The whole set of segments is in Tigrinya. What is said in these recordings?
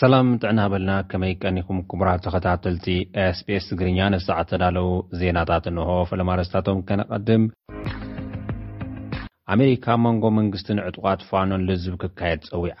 ሰላም ጥዕና በልና ከመይ ቀኒኹም ክቡራት ተኸታተልቲ ስቤስ ትግርኛ ነሳዕ እተዳለዉ ዜናታት እንሆ ፈለማርስታቶም ከነቐድም ኣሜሪካ መንጎ መንግስቲ ንዕጡቓት ፋኖን ልዝብ ክካየድ ጸዊዓ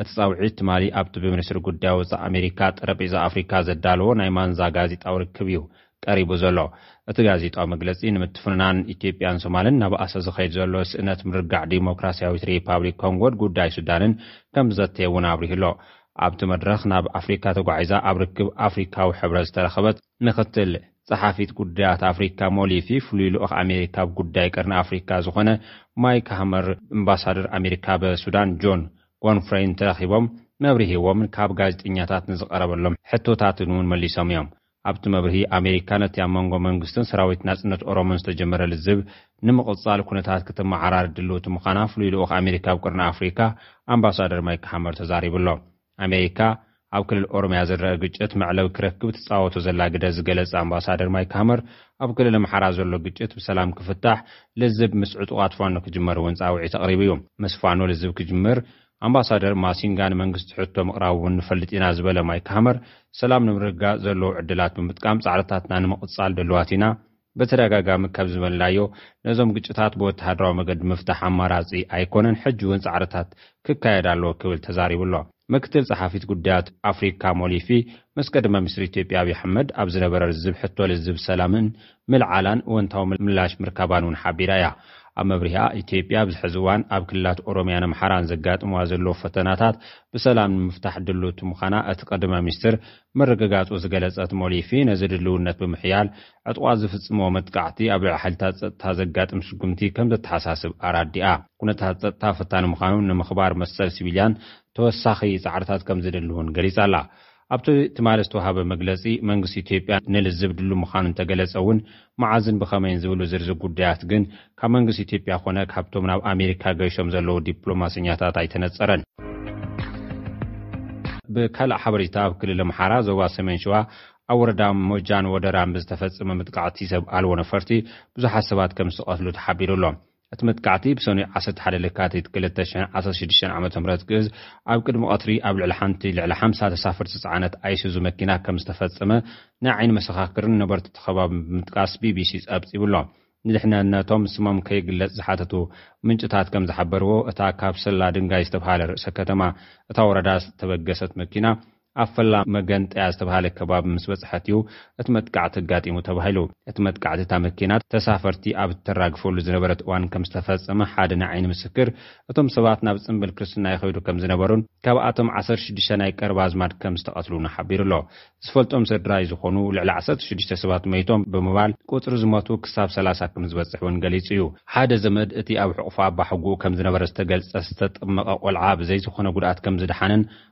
እቲ ጻውዒት ትማሊ ኣብቲ ብሚኒስትሪ ጉዳይ ወጻኢ ኣሜሪካ ጠረጴዛ ኣፍሪካ ዘዳለዎ ናይ ማንዛ ጋዜጣዊ ርክብ እዩ ቀሪቡ ዘሎ። እቲ ጋዜጣዊ መግለጺ ንምትፍንናን ኢትዮጵያን ሶማልን እናበኣሰ ዝኸይድ ዘሎ ስእነት ምርጋዕ ዲሞክራሲያዊት ሪፓብሊክ ኮንጎን ጉዳይ ሱዳንን ከምዝዘተየ እውን ኣብሪሁ ኣሎ። ኣብቲ መድረኽ ናብ ኣፍሪካ ተጓዒዛ ኣብ ርክብ ኣፍሪካዊ ሕብረት ዝተረኸበት ምክትል ጸሓፊት ጉዳያት ኣፍሪካ ሞሊፊ ፍሉይ ልኡኽ ኣሜሪካ ኣብ ጉዳይ ቀርኒ ኣፍሪካ ዝኾነ ማይክ ሃመር እምባሳደር ኣሜሪካ ኣብ ሱዳን ጆን ጎንፍሬይን ተረኺቦም መብርሂ ሂቦምን ካብ ጋዜጠኛታት ንዝቐረበሎም ሕቶታትን እውን መሊሶም እዮም። ኣብቲ መብርሂ ኣሜሪካ ነቲ ኣብ መንጎ መንግስትን ሰራዊት ናጽነት ኦሮሞን ዝተጀመረ ልዝብ ንምቕጻል ኩነታት ክተመዓራሪ ድልውቲ ምዃና ፍሉይ ልኡኽ ኣሜሪካ ኣብ ቀርኒ ኣፍሪካ ኣምባሳደር ማይክ ሃመር ተዛሪቡ ኣሎ። ኣሜሪካ ኣብ ክልል ኦሮሚያ ዝረኣ ግጭት መዕለቢ ክረክብ ትፃወቶ ዘላ ግደ ዝገለፀ ኣምባሳደር ማይክ ሃመር ኣብ ክልል ኣምሓራ ዘሎ ግጭት ብሰላም ክፍታሕ ልዝብ ምስ ዕጡቓት ፋኖ ክጅመር እውን ፃውዒት ኣቕሪቡ እዩ። ምስ ፋኖ ልዝብ ክጅምር ኣምባሳደር ማሲንጋ ንመንግስቲ ሕቶ ምቕራቡ እውን ንፈልጥ ኢና ዝበለ ማይክ ሃመር ሰላም ንምርግጋፅ ዘለዉ ዕድላት ብምጥቃም ፃዕርታትና ንምቕፃል ድልዋት ኢና ብተደጋጋሚ ከም ዝበልናዮ ነዞም ግጭታት ብወተሃደራዊ መገዲ ምፍታሕ ኣማራጺ ኣይኮነን፣ ሕጂ እውን ጻዕርታት ክካየድ ኣለዎ ክብል ተዛሪቡ ኣሎ። ምክትል ጸሓፊት ጉዳያት ኣፍሪካ ሞሊፊ፣ ምስ ቀደመ ሚስሪ ኢትዮጵያ ኣብይ ኣሕመድ ኣብ ዝነበረ ልዝብ ሕቶ ልዝብ ሰላምን ምልዓላን እወንታዊ ምላሽ ምርካባን እውን ሓቢራ እያ። ኣብ መብርሂኣ፣ ኢትዮጵያ ኣብዚ ሕዚ እዋን ኣብ ክልላት ኦሮሚያን ኣምሓራን ዘጋጥምዋ ዘለዉ ፈተናታት ብሰላም ንምፍታሕ ድልውቲ ምዃና እቲ ቀደመ ሚስር ምርግጋጹ ዝገለጸት ሞሊፊ፣ ነዚ ድልውነት ብምሕያል፣ ዕጡቓት ዝፍጽምዎ መጥቃዕቲ ኣብ ልዕሊ ሓይልታት ጸጥታ ዘጋጥም ስጉምቲ ከም ዘተሓሳስብ ኣራዲኣ። ኩነታት ጸጥታ ፈታኒ ምዃኑ ንምኽባር መሰል ሲቪልያን ተወሳኺ ጻዕርታት ከም ዝድል'ውን ገሊጻ'ላ። ኣብቲ ትማሊ ዝተዋህበ መግለጺ፣ መንግስቲ ኢትዮጵያ ንልዝብ ድሉው ምዃኑ እንተገለጸ'ውን፣ መዓዝን ብኸመይን ዝብሉ ዝርዝር ጉዳያት ግን ካብ መንግስቲ ኢትዮጵያ ኮነ ካብቶም ናብ ኣሜሪካ ገይሾም ዘለዉ ዲፕሎማሰኛታት ኣይተነጸረን። ብካልእ ሓበሬታ ኣብ ክልል ኣምሓራ ዞባ ሰሜን ሸዋ ኣብ ወረዳ ሞጃን ወደራን ብዝተፈጸመ መጥቃዕቲ ሰብ ኣልቦ ነፈርቲ ብዙሓት ሰባት ከምዝተቐትሉ ተሓቢሩ ኣሎ። እቲ መጥቃዕቲ ብሰኑይ ዓሰርተ ሓደ ለካቲት ክልተ ሽሕን ዓሰርተ ሽዱሽተን ዓመተ ምህረት ግእዝ ኣብ ቅድሚ ቀትሪ ኣብ ልዕሊ ሓንቲ ልዕሊ ሓምሳ ተሳፈርቲ ዝጸዓነት ኣይሱዙ መኪና ከም ዝተፈጸመ ናይ ዓይኒ መሰኻክርን ነበርቲ እቲ ከባብን ብምጥቃስ ቢቢሲ ጸብጺቡ ኣሎ። ንድሕነነቶም ስሞም ከይግለጽ ዝሓተቱ ምንጭታት ከም ዝሓበርዎ እታ ካብ ሰላ ድንጋይ ዝተብሃለ ርእሰ ከተማ እታ ወረዳ ዝተበገሰት መኪና ኣብ ፈላ መገንጠያ ዝተብሃለ ከባቢ ምስ በጽሐት እዩ እቲ መጥቃዕቲ ኣጋጢሙ ተባሂሉ። እቲ መጥቃዕቲ እታ መኪና ተሳፈርቲ ኣብ እተራግፈሉ ዝነበረት እዋን ከም ዝተፈጸመ ሓደ ናይ ዓይኒ ምስክር፣ እቶም ሰባት ናብ ጽምብል ክርስትና ይኸይዱ ከም ዝነበሩን ካብኣቶም ዓሰርተ ሽዱሽተ ናይ ቀረባ ኣዝማድ ከም ዝተቐትሉን ሓቢሩ ኣሎ። ዝፈልጦም ስድራይ ዝዀኑ ልዕሊ ዓሰርተ ሽዱሽተ ሰባት መይቶም ብምባል ቍጽሪ ዝሞቱ ክሳብ ሰላሳ ከም ዝበጽሕ እውን ገሊጹ እዩ። ሓደ ዘመድ እቲ ኣብ ሕቝፎ ኣባሓጎኡ ከም ዝነበረ ዝተገልጸ ዝተጠመቐ ቈልዓ ብዘይዝዀነ ጕድኣት ከም ዝደሓነን